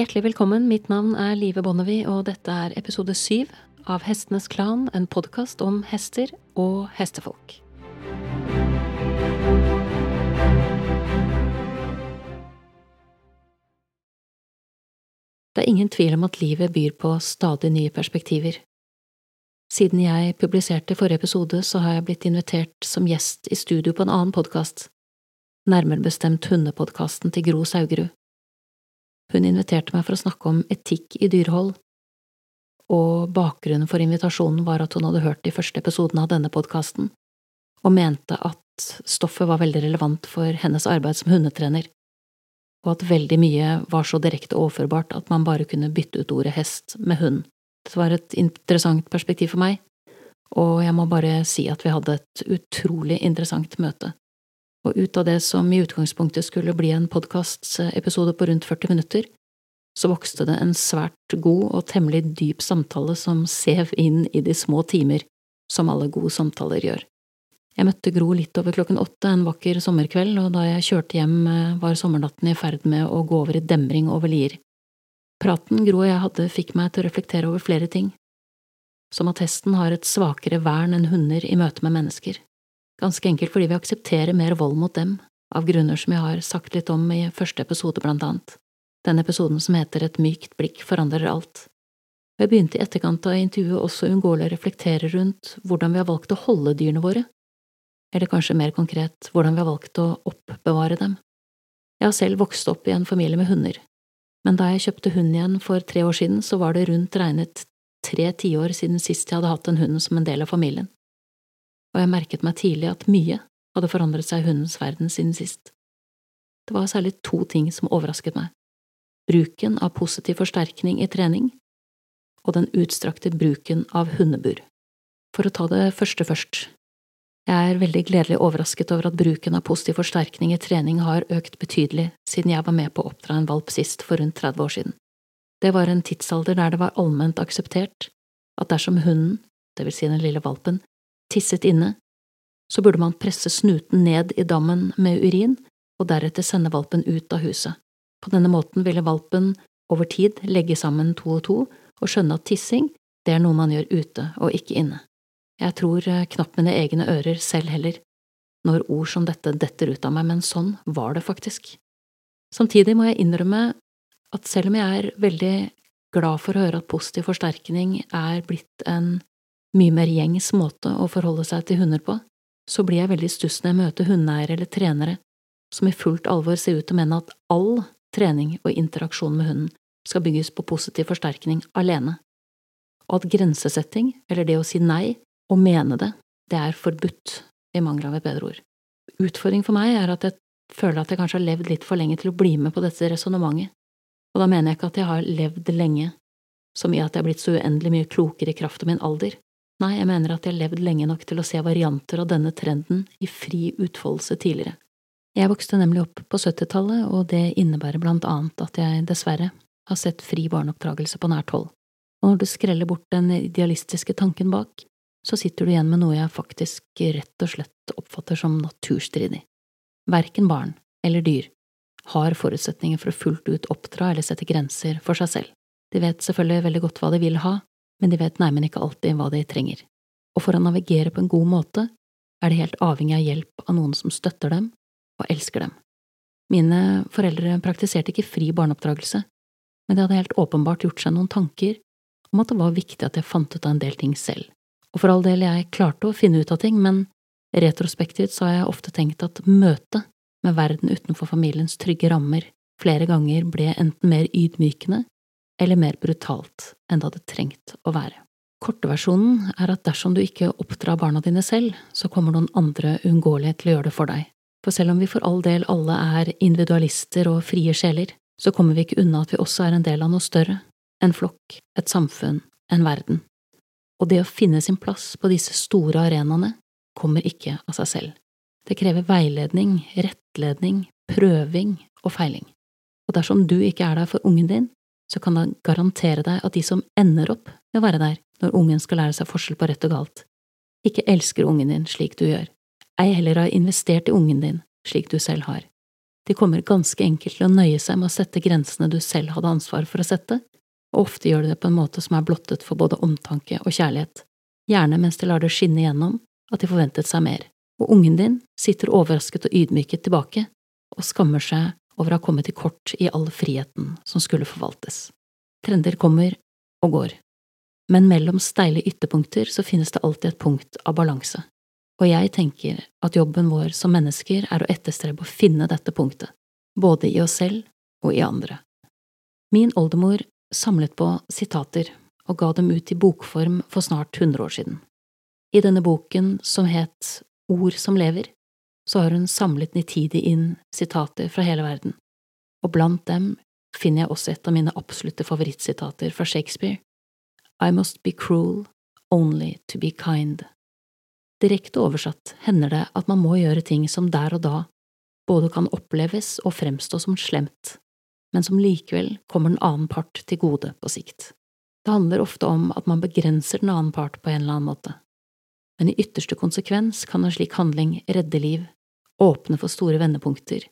Hjertelig velkommen, mitt navn er Live Bonnevie, og dette er episode syv av Hestenes Klan, en podkast om hester og hestefolk. Det er ingen tvil om at livet byr på stadig nye perspektiver. Siden jeg publiserte forrige episode, så har jeg blitt invitert som gjest i studio på en annen podkast, nærmere bestemt hundepodkasten til Gro Saugerud. Hun inviterte meg for å snakke om etikk i dyrehold, og bakgrunnen for invitasjonen var at hun hadde hørt de første episodene av denne podkasten, og mente at stoffet var veldig relevant for hennes arbeid som hundetrener, og at veldig mye var så direkte overførbart at man bare kunne bytte ut ordet hest med hund. Det var et interessant perspektiv for meg, og jeg må bare si at vi hadde et utrolig interessant møte. Og ut av det som i utgangspunktet skulle bli en podkastepisode på rundt 40 minutter, så vokste det en svært god og temmelig dyp samtale som sev inn i de små timer som alle gode samtaler gjør. Jeg møtte Gro litt over klokken åtte en vakker sommerkveld, og da jeg kjørte hjem eh, var sommernatten i ferd med å gå over i demring over Lier. Praten Gro og jeg hadde fikk meg til å reflektere over flere ting, som at hesten har et svakere vern enn hunder i møte med mennesker, ganske enkelt fordi vi aksepterer mer vold mot dem, av grunner som jeg har sagt litt om i første episode blant annet, den episoden som heter Et mykt blikk forandrer alt. Jeg begynte i etterkant av intervjuet også uunngåelig å reflektere rundt hvordan vi har valgt å holde dyrene våre, eller kanskje mer konkret hvordan vi har valgt å oppbevare dem. Jeg har selv vokst opp i en familie med hunder, men da jeg kjøpte hund igjen for tre år siden, så var det rundt regnet tre tiår siden sist jeg hadde hatt en hund som en del av familien, og jeg merket meg tidlig at mye hadde forandret seg i hundens verden siden sist. Det var særlig to ting som overrasket meg bruken av positiv forsterkning i trening og den utstrakte bruken av hundebur. For å ta det første først, jeg er veldig gledelig overrasket over at bruken av positiv forsterkning i trening har økt betydelig siden jeg var med på å oppdra en valp sist for rundt 30 år siden. Det var en tidsalder der det var allment akseptert at dersom hunden, det vil si den lille valpen, tisset inne, så burde man presse snuten ned i dammen med urin og deretter sende valpen ut av huset. På denne måten ville valpen over tid legge sammen to og to og skjønne at tissing, det er noe man gjør ute og ikke inne. Jeg tror eh, knapt mine egne ører selv heller, når ord som dette detter ut av meg, men sånn var det faktisk. Samtidig må jeg innrømme at selv om jeg er veldig glad for å høre at positiv forsterkning er blitt en mye mer gjengs måte å forholde seg til hunder på, så blir jeg veldig stuss når jeg møter hundeeiere eller trenere som i fullt alvor ser ut til å mene at all trening og interaksjon med hunden skal bygges på positiv forsterkning alene, og at grensesetting, eller det å si nei, og mene det, det er forbudt, i mangel av et bedre ord. Utfordringen for meg er at jeg føler at jeg kanskje har levd litt for lenge til å bli med på dette resonnementet, og da mener jeg ikke at jeg har levd lenge, som i at jeg har blitt så uendelig mye klokere i kraft av min alder. Nei, jeg mener at jeg har levd lenge nok til å se varianter av denne trenden i fri utfoldelse tidligere. Jeg vokste nemlig opp på 70-tallet, og det innebærer blant annet at jeg dessverre har sett fri barneoppdragelse på nært hold, og når du skreller bort den idealistiske tanken bak, så sitter du igjen med noe jeg faktisk rett og slett oppfatter som naturstridig. Verken barn eller dyr har forutsetninger for å fullt ut oppdra eller sette grenser for seg selv. De vet selvfølgelig veldig godt hva de vil ha, men de vet neimen ikke alltid hva de trenger. Og for å navigere på en god måte er de helt avhengig av hjelp av noen som støtter dem og elsker dem. Mine foreldre praktiserte ikke fri barneoppdragelse, men de hadde helt åpenbart gjort seg noen tanker om at det var viktig at jeg fant ut av en del ting selv. Og for all del, jeg klarte å finne ut av ting, men retrospektivt så har jeg ofte tenkt at møtet med verden utenfor familiens trygge rammer flere ganger ble enten mer ydmykende eller mer brutalt enn det hadde trengt å være. Kortversjonen er at dersom du ikke oppdrar barna dine selv, så kommer noen andre uunngåelig til å gjøre det for deg. For selv om vi for all del alle er individualister og frie sjeler, så kommer vi ikke unna at vi også er en del av noe større, en flokk, et samfunn, en verden og det å finne sin plass på disse store arenaene kommer ikke av seg selv. Det krever veiledning, rettledning, prøving og feiling. Og dersom du ikke er der for ungen din, så kan jeg garantere deg at de som ender opp med å være der når ungen skal lære seg forskjell på rett og galt, ikke elsker ungen din slik du gjør, ei heller har investert i ungen din slik du selv har. De kommer ganske enkelt til å nøye seg med å sette grensene du selv hadde ansvar for å sette, og ofte gjør de det på en måte som er blottet for både omtanke og kjærlighet, gjerne mens de lar det skinne igjennom at de forventet seg mer, og ungen din sitter overrasket og ydmyket tilbake og skammer seg over å ha kommet til kort i all friheten som skulle forvaltes. Trender kommer og går, men mellom steile ytterpunkter så finnes det alltid et punkt av balanse, og jeg tenker at jobben vår som mennesker er å etterstrebe å finne dette punktet, både i oss selv og i andre. Min oldemor samlet på sitater og ga dem ut i bokform for snart hundre år siden. I denne boken, som het Ord som lever, så har hun samlet nitidig inn sitater fra hele verden, og blant dem finner jeg også et av mine absolutte favorittsitater fra Shakespeare, I must be cruel only to be kind. Direkte oversatt hender det at man må gjøre ting som der og da både kan oppleves og fremstå som slemt, men som likevel kommer den annen part til gode på sikt. Det handler ofte om at man begrenser den annen part på en eller annen måte. Men i ytterste konsekvens kan en slik handling redde liv, åpne for store vendepunkter,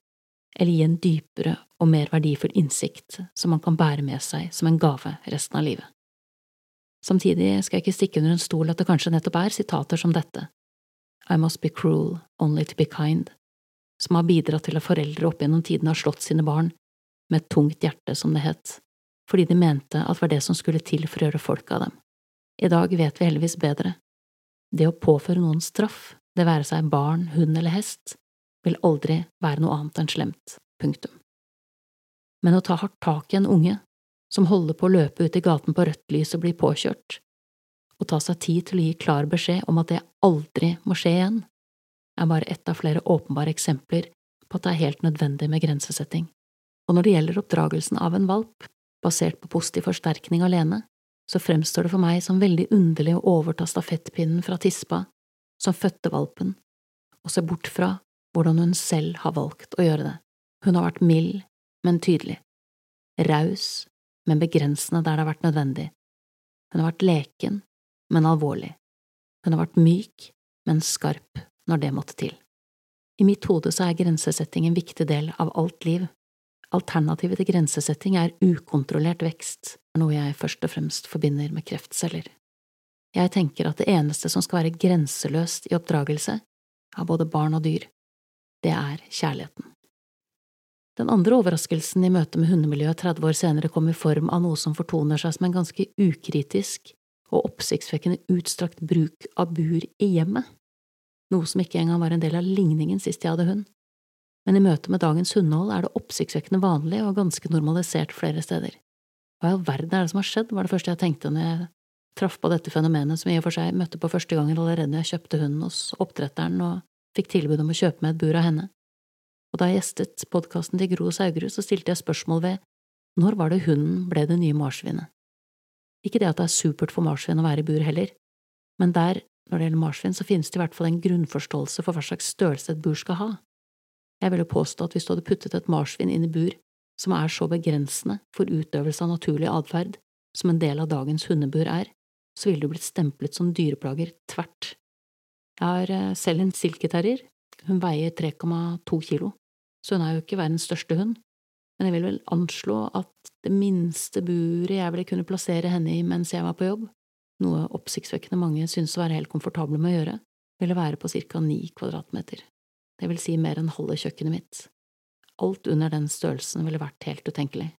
eller gi en dypere og mer verdifull innsikt som man kan bære med seg som en gave resten av livet. Samtidig skal jeg ikke stikke under en stol at det kanskje nettopp er sitater som dette, I must be cruel only to be kind, som har bidratt til at foreldre opp gjennom tiden har slått sine barn med et tungt hjerte, som det het, fordi de mente at det var det som skulle til for å gjøre folk av dem. I dag vet vi heldigvis bedre. Det å påføre noen straff, det være seg barn, hund eller hest, vil aldri være noe annet enn slemt, punktum. Men å ta hardt tak i en unge som holder på å løpe ut i gaten på rødt lys og blir påkjørt, og ta seg tid til å gi klar beskjed om at det aldri må skje igjen, er bare ett av flere åpenbare eksempler på at det er helt nødvendig med grensesetting. Og når det gjelder oppdragelsen av en valp, basert på positiv forsterkning alene, så fremstår det for meg som veldig underlig å overta stafettpinnen fra tispa, som fødte valpen, og se bort fra hvordan hun selv har valgt å gjøre det. Hun har vært mild, men tydelig, raus, men begrensende der det har vært nødvendig. Hun har vært leken, men alvorlig. Hun har vært myk, men skarp når det måtte til. I mitt hode så er grensesetting en viktig del av alt liv. Alternativet til grensesetting er ukontrollert vekst, noe jeg først og fremst forbinder med kreftceller. Jeg tenker at det eneste som skal være grenseløst i oppdragelse, av både barn og dyr, det er kjærligheten. Den andre overraskelsen i møte med hundemiljøet 30 år senere kom i form av noe som fortoner seg som en ganske ukritisk og oppsiktsvekkende utstrakt bruk av bur i hjemmet, noe som ikke engang var en del av ligningen sist jeg hadde hund. Men i møte med dagens hundehold er det oppsiktsvekkende vanlig og ganske normalisert flere steder. Hva i all verden er det som har skjedd, var det første jeg tenkte når jeg traff på dette fenomenet som jeg i og for seg møtte på første gangen allerede jeg kjøpte hunden hos oppdretteren og fikk tilbud om å kjøpe meg et bur av henne. Og da jeg gjestet podkasten til Gro Saugerud, så stilte jeg spørsmål ved når var det hunden ble det nye marsvinet? Ikke det at det er supert for marsvin å være i bur heller, men der, når det gjelder marsvin, så finnes det i hvert fall en grunnforståelse for hva slags størrelse et bur skal ha. Jeg ville påstå at hvis du hadde puttet et marsvin inn i bur som er så begrensende for utøvelse av naturlig atferd som en del av dagens hundebur er, så ville du blitt stemplet som dyreplager tvert jeg har eh, selv en silketerrier. Hun veier 3,2 kilo, så hun er jo ikke verdens største hund, men jeg vil vel anslå at det minste buret jeg ville kunne plassere henne i mens jeg var på jobb, noe oppsiktsvekkende mange synes å være helt komfortable med å gjøre, ville være på ca. ni kvadratmeter, det vil si mer enn halve kjøkkenet mitt. Alt under den størrelsen ville vært helt utenkelig.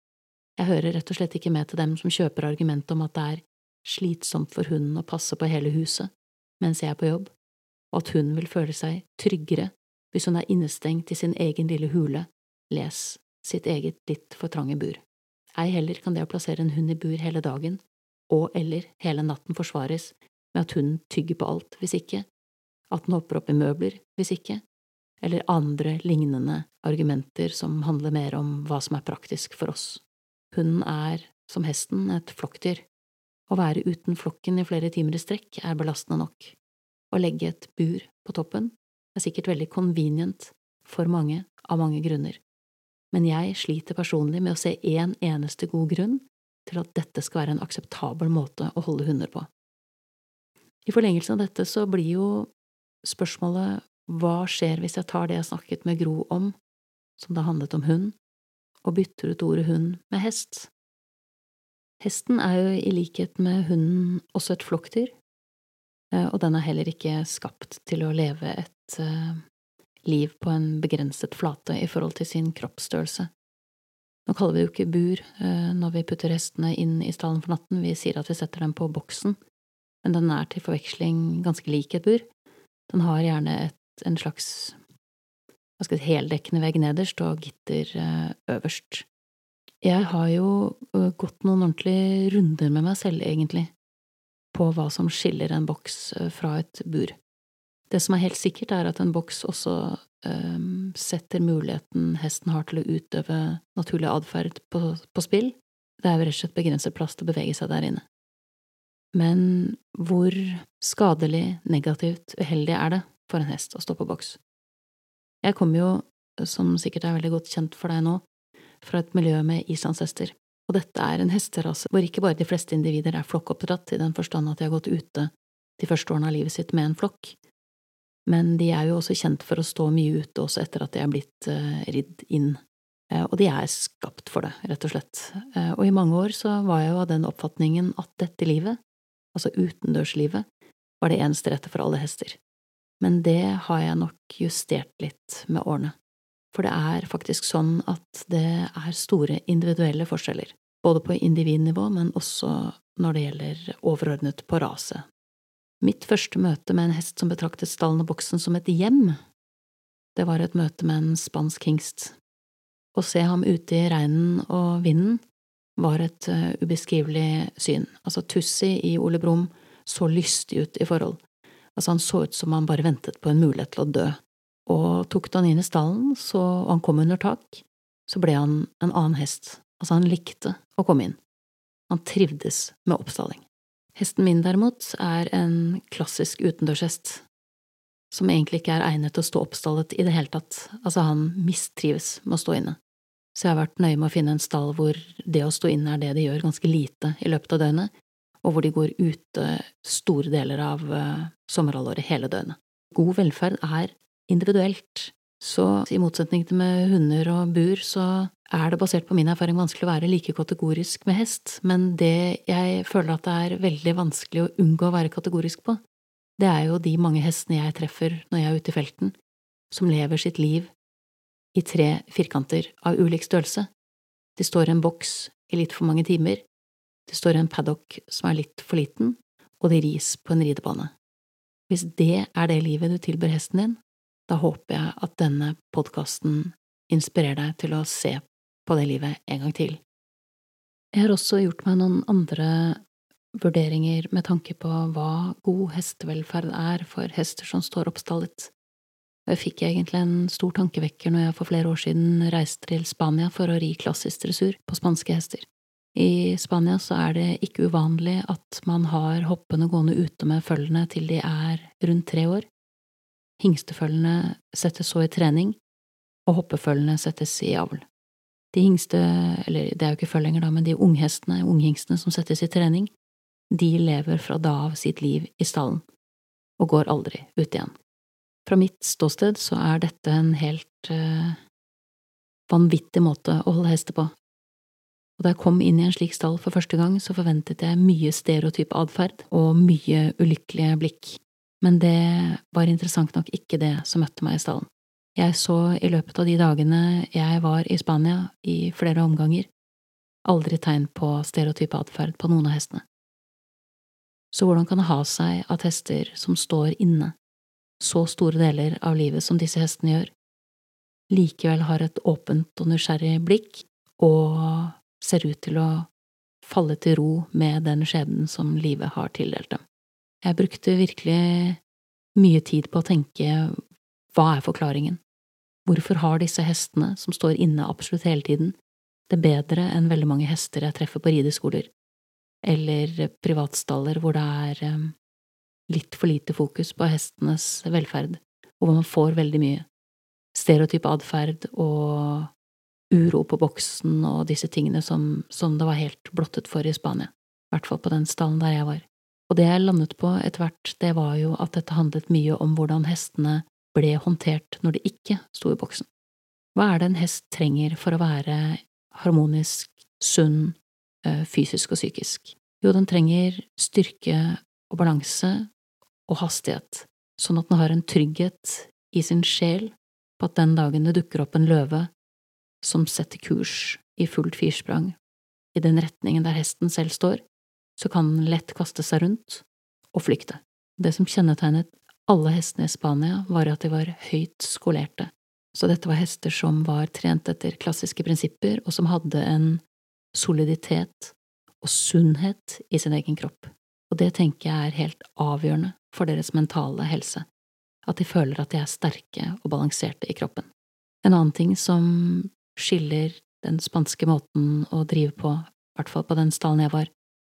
Jeg hører rett og slett ikke med til dem som kjøper argumentet om at det er slitsomt for hunden å passe på hele huset mens jeg er på jobb, og at hun vil føle seg tryggere hvis hun er innestengt i sin egen lille hule, les sitt eget litt for trange bur. Ei heller kan det å plassere en hund i bur hele dagen, og eller hele natten forsvares med at hunden tygger på alt hvis ikke, at den hopper opp i møbler hvis ikke, eller andre lignende argumenter som handler mer om hva som er praktisk for oss. Hunden er, som hesten, et flokkdyr. Å være uten flokken i flere timer i strekk er belastende nok. Å legge et bur på toppen er sikkert veldig convenient for mange av mange grunner, men jeg sliter personlig med å se én eneste god grunn til at dette skal være en akseptabel måte å holde hunder på. I forlengelsen av dette så blir jo spørsmålet hva skjer hvis jeg tar det jeg snakket med Gro om, som det handlet om hund, og bytter ut ordet hund med hest. Hesten er jo i likhet med hunden også et flokkdyr, og den er heller ikke skapt til å leve et uh, liv på en begrenset flate i forhold til sin kroppsstørrelse. Nå kaller vi det jo ikke bur uh, når vi putter hestene inn i stallen for natten, vi sier at vi setter dem på boksen, men den er til forveksling ganske lik et bur. Den har gjerne et, en slags si, heldekkende vegg nederst og gitter øverst. Jeg har jo gått noen ordentlige runder med meg selv, egentlig, på hva som skiller en boks øh, fra et bur. Det som er helt sikkert, er at en boks også um, setter muligheten hesten har til å utøve naturlig atferd på, på, spill. Det er jo rett og slett begrenset plass til å bevege seg der inne. Men hvor skadelig, negativt, uheldig er det for en hest å stå på boks? Jeg kommer jo, som sikkert er veldig godt kjent for deg nå, fra et miljø med islandshester, og dette er en hesterase hvor ikke bare de fleste individer er flokkoppdratt i den forstand at de har gått ute de første årene av livet sitt med en flokk, men de er jo også kjent for å stå mye ute også etter at de er blitt uh, ridd inn, uh, og de er skapt for det, rett og slett, uh, og i mange år så var jeg jo av den oppfatningen at dette livet, altså utendørslivet, var det eneste rette for alle hester, men det har jeg nok justert litt med årene. For det er faktisk sånn at det er store individuelle forskjeller, både på individnivå, men også når det gjelder overordnet på rase. Mitt første møte med en hest som betraktet stallen og boksen som et hjem, det var et møte med en spansk hingst. Å se ham ute i regnen og vinden var et uh, ubeskrivelig syn. Altså, Tussi i Ole Brumm så lystig ut i forhold. Altså, han så ut som han bare ventet på en mulighet til å dø og tok han inn i stallen, så, og han kom under tak, så ble han en annen hest, altså han likte å komme inn. Han trivdes med oppstalling. Hesten min, derimot, er en klassisk utendørshest, som egentlig ikke er egnet til å stå oppstallet i det hele tatt, altså han mistrives med å stå inne. Så jeg har vært nøye med å finne en stall hvor det å stå inne er det de gjør ganske lite i løpet av døgnet, og hvor de går ute store deler av uh, sommerhalvåret hele døgnet. God velferd er individuelt. Så i motsetning til med hunder og bur, så er det basert på min erfaring vanskelig å være like kategorisk med hest, men det jeg føler at det er veldig vanskelig å unngå å være kategorisk på, det er jo de mange hestene jeg treffer når jeg er ute i felten, som lever sitt liv i tre firkanter av ulik størrelse. De står i en boks i litt for mange timer, det står i en paddock som er litt for liten, og de ris på en ridebane. Hvis det er det livet du tilbyr hesten din, da håper jeg at denne podkasten inspirerer deg til å se på det livet en gang til. Jeg har også gjort meg noen andre vurderinger med tanke på hva god hestevelferd er for hester som står oppstallet. Jeg fikk egentlig en stor tankevekker når jeg for flere år siden reiste til Spania for å ri klassisk dressur på spanske hester. I Spania så er det ikke uvanlig at man har hoppene gående ute med følgene til de er rundt tre år, Hingstefølgene settes så i trening, og hoppefølgene settes i avl. De hingste, eller det er jo ikke før lenger da, men de unghestene, unghingstene som settes i trening, de lever fra da av sitt liv i stallen, og går aldri ut igjen. Fra mitt ståsted så er dette en helt uh, vanvittig måte å holde hester på. Og da jeg kom inn i en slik stall for første gang, så forventet jeg mye stereotyp atferd og mye ulykkelige blikk men det var interessant nok ikke det som møtte meg i stallen. Jeg så i løpet av de dagene jeg var i Spania i flere omganger, aldri tegn på stereotyp atferd på noen av hestene. Så hvordan kan det ha seg at hester som står inne så store deler av livet som disse hestene gjør, likevel har et åpent og nysgjerrig blikk og ser ut til å falle til ro med den skjebnen som livet har tildelt dem? Jeg brukte virkelig mye tid på å tenke hva er forklaringen? Hvorfor har disse hestene, som står inne absolutt hele tiden, det bedre enn veldig mange hester jeg treffer på rideskoler, eller privatstaller hvor det er eh, litt for lite fokus på hestenes velferd, og hvor man får veldig mye stereotyp atferd og uro på boksen og disse tingene som, som det var helt blottet for i Spania, i hvert fall på den stallen der jeg var. Og det jeg landet på etter hvert, det var jo at dette handlet mye om hvordan hestene ble håndtert når det ikke sto i boksen. Hva er det en hest trenger for å være harmonisk, sunn, eh, fysisk og psykisk? Jo, den trenger styrke og balanse og hastighet, sånn at den har en trygghet i sin sjel på at den dagen det dukker opp en løve som setter kurs i fullt firsprang i den retningen der hesten selv står, så kan den lett kaste seg rundt og flykte. Det som kjennetegnet alle hestene i Spania, var at de var høyt skolerte, så dette var hester som var trent etter klassiske prinsipper, og som hadde en soliditet og sunnhet i sin egen kropp, og det tenker jeg er helt avgjørende for deres mentale helse, at de føler at de er sterke og balanserte i kroppen. En annen ting som skiller den spanske måten å drive på, i hvert fall på den stallen jeg var,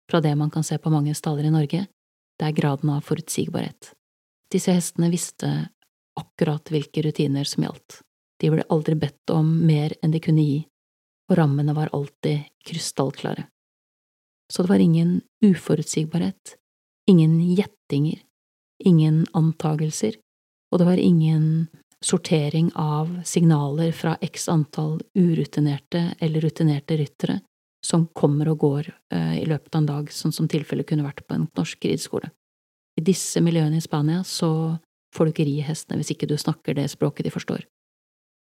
fra det man kan se på mange staller i Norge, det er graden av forutsigbarhet. Disse hestene visste akkurat hvilke rutiner som gjaldt. De ble aldri bedt om mer enn de kunne gi, og rammene var alltid krystallklare. Så det var ingen uforutsigbarhet, ingen gjettinger, ingen antagelser, og det var ingen sortering av signaler fra x antall urutinerte eller rutinerte ryttere som kommer og går eh, i løpet av en dag, sånn som tilfellet kunne vært på en norsk rideskole. I disse miljøene i Spania så får du ikke ri hestene hvis ikke du snakker det språket de forstår.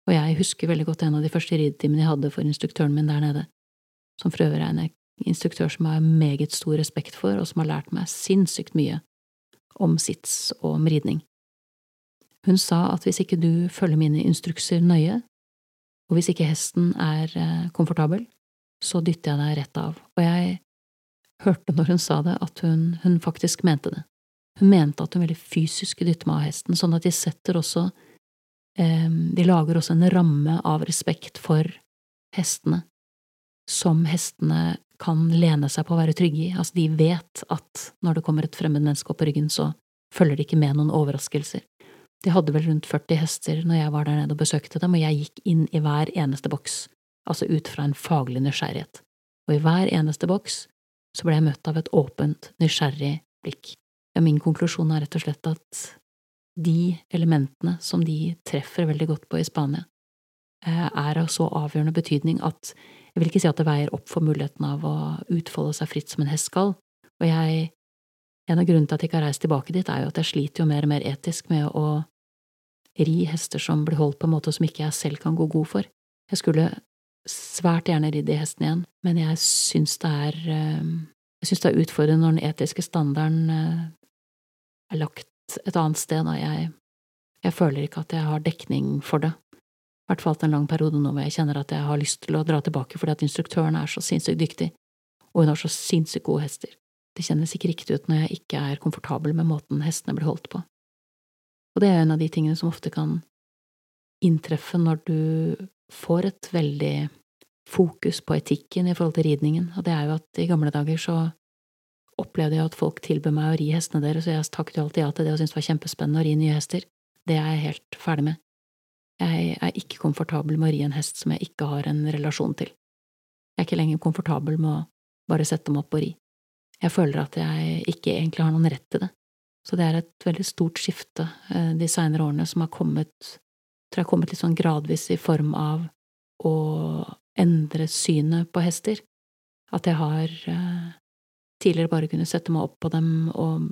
Og jeg husker veldig godt en av de første ridetimene jeg hadde for instruktøren min der nede, som for øvrig er en instruktør som jeg har meget stor respekt for, og som har lært meg sinnssykt mye om sits og om ridning. Hun sa at hvis ikke du følger mine instrukser nøye, og hvis ikke hesten er eh, komfortabel, så dytter jeg deg rett av, og jeg hørte når hun sa det, at hun, hun faktisk mente det. Hun mente at hun veldig fysisk dytte meg av hesten, sånn at de setter også eh, De lager også en ramme av respekt for hestene, som hestene kan lene seg på å være trygge i. Altså, de vet at når det kommer et fremmed menneske opp på ryggen, så følger det ikke med noen overraskelser. De hadde vel rundt 40 hester når jeg var der nede og besøkte dem, og jeg gikk inn i hver eneste boks, altså ut fra en faglig nysgjerrighet, og i hver eneste boks så ble jeg møtt av et åpent, nysgjerrig blikk. Ja, min konklusjon er rett og slett at de elementene som de treffer veldig godt på i Spania, eh, er av så avgjørende betydning at jeg vil ikke si at det veier opp for muligheten av å utfolde seg fritt som en hest skal, og jeg en av grunnene til at jeg ikke har reist tilbake dit, er jo at jeg sliter jo mer og mer etisk med å ri hester som blir holdt på en måte som ikke jeg selv kan gå god for. Jeg skulle svært gjerne ridd de hestene igjen, men jeg syns det er eh, jeg syns det er utfordrende når den etiske standarden eh, er lagt et annet sted, og jeg, jeg føler ikke at jeg har dekning for det. I hvert fall til en lang periode nå hvor jeg kjenner at jeg har lyst til å dra tilbake fordi at instruktøren er så sinnssykt dyktig, og hun har så sinnssykt gode hester. Det kjennes ikke riktig ut når jeg ikke er komfortabel med måten hestene blir holdt på. Og det er en av de tingene som ofte kan inntreffe når du får et veldig fokus på etikken i forhold til ridningen, og det er jo at i gamle dager så opplevde jeg at folk tilbød meg å ri hestene deres, og jeg takket jo alltid ja til det og syntes det var kjempespennende å ri nye hester. Det er jeg helt ferdig med. Jeg er ikke komfortabel med å ri en hest som jeg ikke har en relasjon til. Jeg er ikke lenger komfortabel med å bare sette dem opp og ri. Jeg føler at jeg ikke egentlig har noen rett til det. Så det er et veldig stort skifte eh, de seinere årene som har kommet, tror jeg har kommet litt sånn gradvis i form av å endre synet på hester. At jeg har eh, tidligere bare kunne sette meg opp på dem og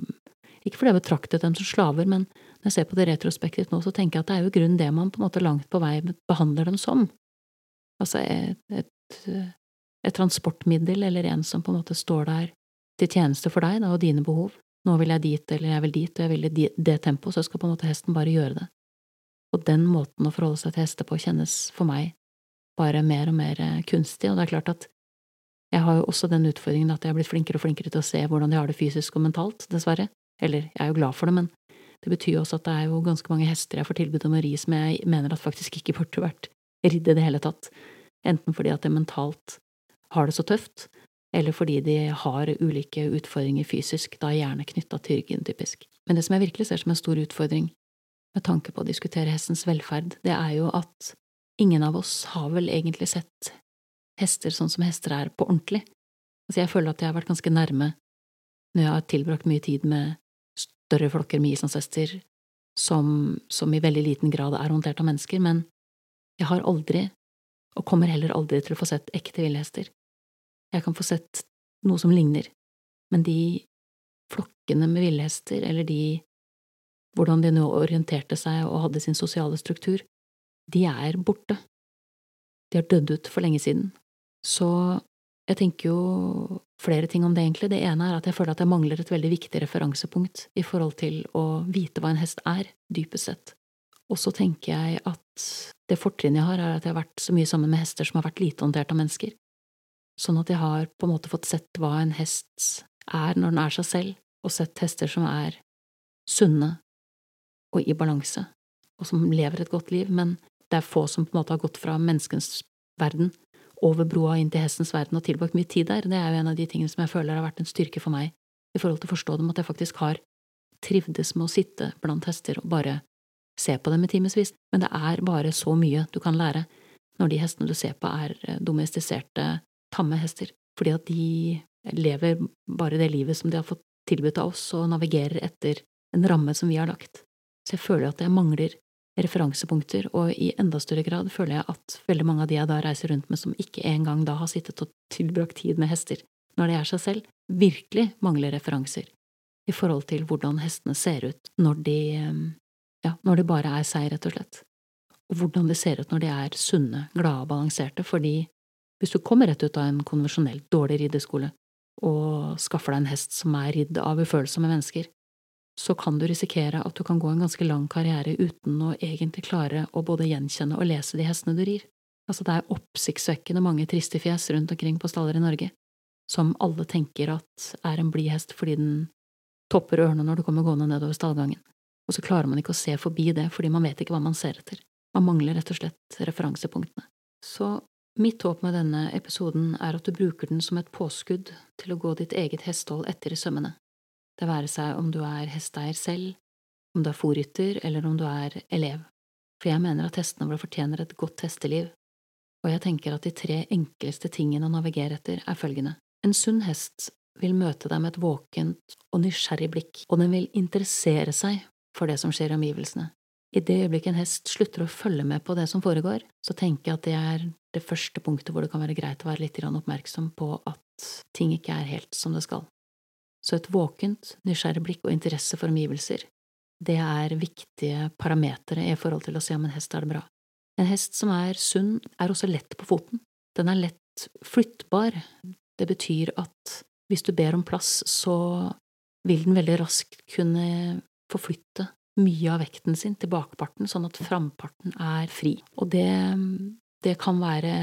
ikke fordi jeg betraktet dem som slaver, men når jeg ser på det retrospektivt nå, så tenker jeg at det er jo grunnen det man på en måte langt på vei behandler dem som. Altså et, et, et transportmiddel eller en som på en måte står der til tjeneste for deg da, og dine behov. Nå vil jeg dit, eller jeg vil dit, og jeg vil i det tempoet, så skal på en måte hesten bare gjøre det. Og den måten å forholde seg til hester på kjennes for meg bare mer og mer eh, kunstig, og det er klart at jeg har jo også den utfordringen at jeg har blitt flinkere og flinkere til å se hvordan de har det fysisk og mentalt, dessverre. Eller, jeg er jo glad for det, men det betyr også at det er jo ganske mange hester jeg får tilbud om å ri som jeg mener at faktisk ikke burde vært ridd i det hele tatt, enten fordi at det mentalt har det så tøft, eller fordi de har ulike utfordringer fysisk, da gjerne knytta til ryggen, typisk. Men det som jeg virkelig ser som en stor utfordring med tanke på å diskutere hestens velferd, det er jo at ingen av oss har vel egentlig sett hester sånn som hester er, på ordentlig. Altså, jeg føler at jeg har vært ganske nærme når jeg har tilbrakt mye tid med større flokker med islandshester som, som i veldig liten grad er håndtert av mennesker, men Jeg har aldri, og kommer heller aldri til å få sett ekte villhester. Jeg kan få sett noe som ligner, men de flokkene med villhester, eller de hvordan de nå orienterte seg og hadde sin sosiale struktur, de er borte. De har dødd ut for lenge siden. Så jeg tenker jo flere ting om det, egentlig. Det ene er at jeg føler at jeg mangler et veldig viktig referansepunkt i forhold til å vite hva en hest er, dypest sett. Og så tenker jeg at det fortrinnet jeg har, er at jeg har vært så mye sammen med hester som har vært lite håndtert av mennesker. Sånn at jeg har på en måte fått sett hva en hest er når den er seg selv, og sett hester som er sunne og i balanse, og som lever et godt liv, men det er få som på en måte har gått fra menneskens verden over broa inn til hestens verden og tilbrakt mye tid der. Det er jo en av de tingene som jeg føler har vært en styrke for meg i forhold til å forstå dem, at jeg faktisk har trivdes med å sitte blant hester og bare se på dem i timevis, men det er bare så mye du kan lære når de hestene du ser på er eh, domestiserte, tamme hester, fordi at de lever bare det livet som de har fått tilbudt av oss og navigerer etter en ramme som vi har lagt. Så jeg føler at jeg mangler referansepunkter, og i enda større grad føler jeg at veldig mange av de jeg da reiser rundt med som ikke engang da har sittet og tilbrakt tid med hester når de er seg selv, virkelig mangler referanser i forhold til hvordan hestene ser ut når de, ja, når de bare er seg, rett og slett, og hvordan de ser ut når de er sunne, glade og balanserte, fordi hvis du kommer rett ut av en konvensjonelt dårlig rideskole og skaffer deg en hest som er ridd av ufølsomme mennesker, så kan du risikere at du kan gå en ganske lang karriere uten å egentlig klare å både gjenkjenne og lese de hestene du rir. Altså, det er oppsiktsvekkende mange triste fjes rundt omkring på staller i Norge, som alle tenker at er en blid hest fordi den topper ørene når du kommer gående nedover stallgangen, og så klarer man ikke å se forbi det fordi man vet ikke hva man ser etter. Man mangler rett og slett referansepunktene. Så mitt håp med denne episoden er at du bruker den som et påskudd til å gå ditt eget hestehold etter i sømmene, det være seg om du er hesteeier selv, om du er fòrrytter eller om du er elev, for jeg mener at hestene våre fortjener et godt hesteliv, og jeg tenker at de tre enkleste tingene å navigere etter er følgende. En sunn hest vil møte deg med et våkent og nysgjerrig blikk, og den vil interessere seg for det som skjer i omgivelsene. I det øyeblikket en hest slutter å følge med på det som foregår, så tenker jeg at det er det første punktet hvor det kan være greit å være litt oppmerksom på at ting ikke er helt som det skal. Så et våkent, nysgjerrig blikk og interesse for omgivelser, det er viktige parametere i forhold til å se om en hest har det bra. En hest som er sunn, er også lett på foten. Den er lett flyttbar. Det betyr at hvis du ber om plass, så vil den veldig raskt kunne forflytte mye av vekten sin til bakparten, sånn at framparten er fri. Og det, det kan være…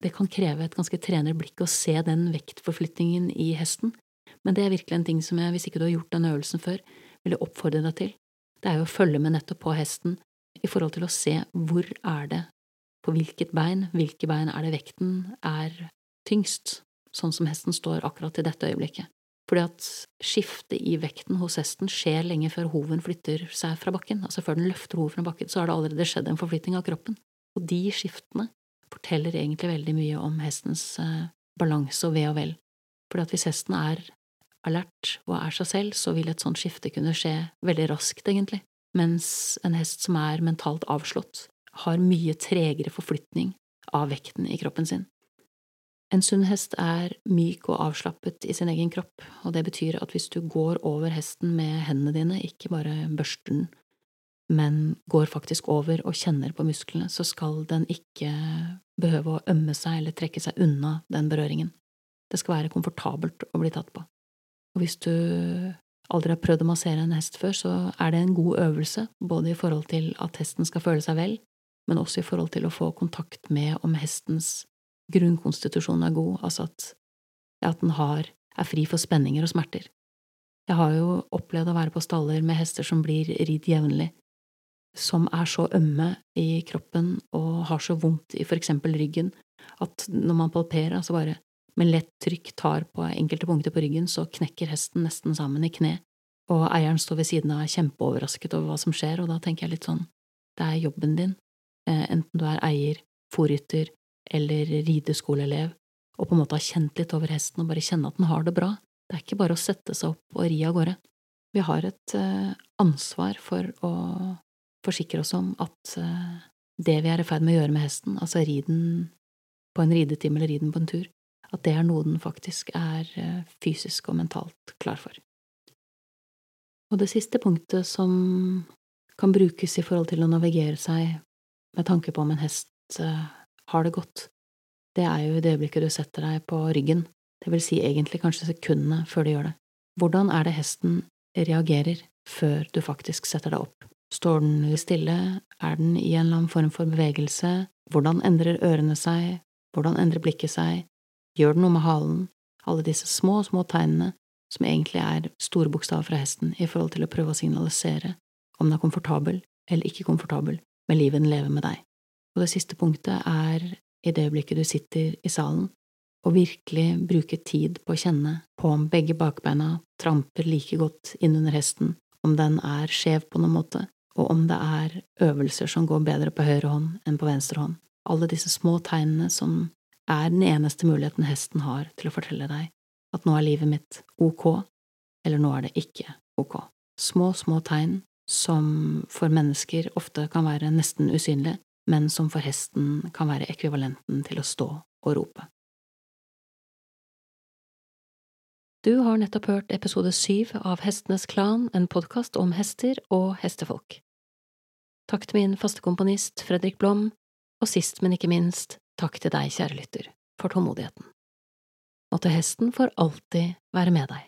det kan kreve et ganske trener blikk å se den vektforflytningen i hesten, men det er virkelig en ting som jeg, hvis ikke du har gjort den øvelsen før, vil oppfordre deg til. Det er jo å følge med nettopp på hesten i forhold til å se hvor er det, på hvilket bein, hvilke bein er det vekten er tyngst, sånn som hesten står akkurat i dette øyeblikket. Fordi at skiftet i vekten hos hesten skjer lenge før hoven flytter seg fra bakken, altså før den løfter hoven fra bakken, så har det allerede skjedd en forflytning av kroppen, og de skiftene forteller egentlig veldig mye om hestens eh, balanse og ve og vel, fordi at hvis hesten er alert og er seg selv, så vil et sånt skifte kunne skje veldig raskt, egentlig, mens en hest som er mentalt avslått, har mye tregere forflytning av vekten i kroppen sin. En sunn hest er myk og avslappet i sin egen kropp, og det betyr at hvis du går over hesten med hendene dine, ikke bare børster den, men går faktisk over og kjenner på musklene, så skal den ikke behøve å ømme seg eller trekke seg unna den berøringen. Det skal være komfortabelt å bli tatt på. Og hvis du aldri har prøvd å massere en hest før, så er det en god øvelse, både i forhold til at hesten skal føle seg vel, men også i forhold til å få kontakt med om hestens grunnkonstitusjon er god, altså at, at den har, er fri for spenninger og smerter. Jeg har jo opplevd å være på staller med hester som blir ridd jevnlig, som er så ømme i kroppen og har så vondt i for eksempel ryggen at når man palperer, altså bare med lett trykk tar på enkelte punkter på ryggen, så knekker hesten nesten sammen i kne, og eieren står ved siden av kjempeoverrasket over hva som skjer, og da tenker jeg litt sånn, det er jobben din, eh, enten du er eier, fòrrytter eller rideskoleelev, og på en måte har kjent litt over hesten og bare kjenne at den har det bra, det er ikke bare å sette seg opp og ri av gårde. Vi har et eh, ansvar for å forsikre oss om at eh, det vi er i ferd med å gjøre med hesten, altså ri den på en ridetime eller ri den på en tur, at det er noe den faktisk er eh, fysisk og mentalt klar for. Og det siste punktet som kan brukes i forhold til å navigere seg med tanke på om en hest uh, har det godt, det er jo i det øyeblikket du setter deg på ryggen, det vil si egentlig kanskje sekundene før du gjør det. Hvordan er det hesten reagerer før du faktisk setter deg opp? Står den stille, er den i en eller annen form for bevegelse, hvordan endrer ørene seg, hvordan endrer blikket seg, gjør det noe med halen, alle disse små, små tegnene som egentlig er store bokstaver fra hesten i forhold til å prøve å signalisere om den er komfortabel eller ikke komfortabel med livet den lever med deg. Og det siste punktet er i det øyeblikket du sitter i salen, og virkelig bruke tid på å kjenne på om begge bakbeina tramper like godt innunder hesten, om den er skjev på noen måte, og om det er øvelser som går bedre på høyre hånd enn på venstre hånd. Alle disse små tegnene som er den eneste muligheten hesten har til å fortelle deg at nå er livet mitt ok, eller nå er det ikke ok. Små, små tegn som for mennesker ofte kan være nesten usynlige, men som for hesten kan være ekvivalenten til å stå og rope. Du har nettopp hørt episode syv av Hestenes Klan, en podkast om hester og hestefolk. Takk til min faste komponist Fredrik Blom, og sist, men ikke minst, takk til deg, kjære lytter, for tålmodigheten. Måtte hesten for alltid være med deg.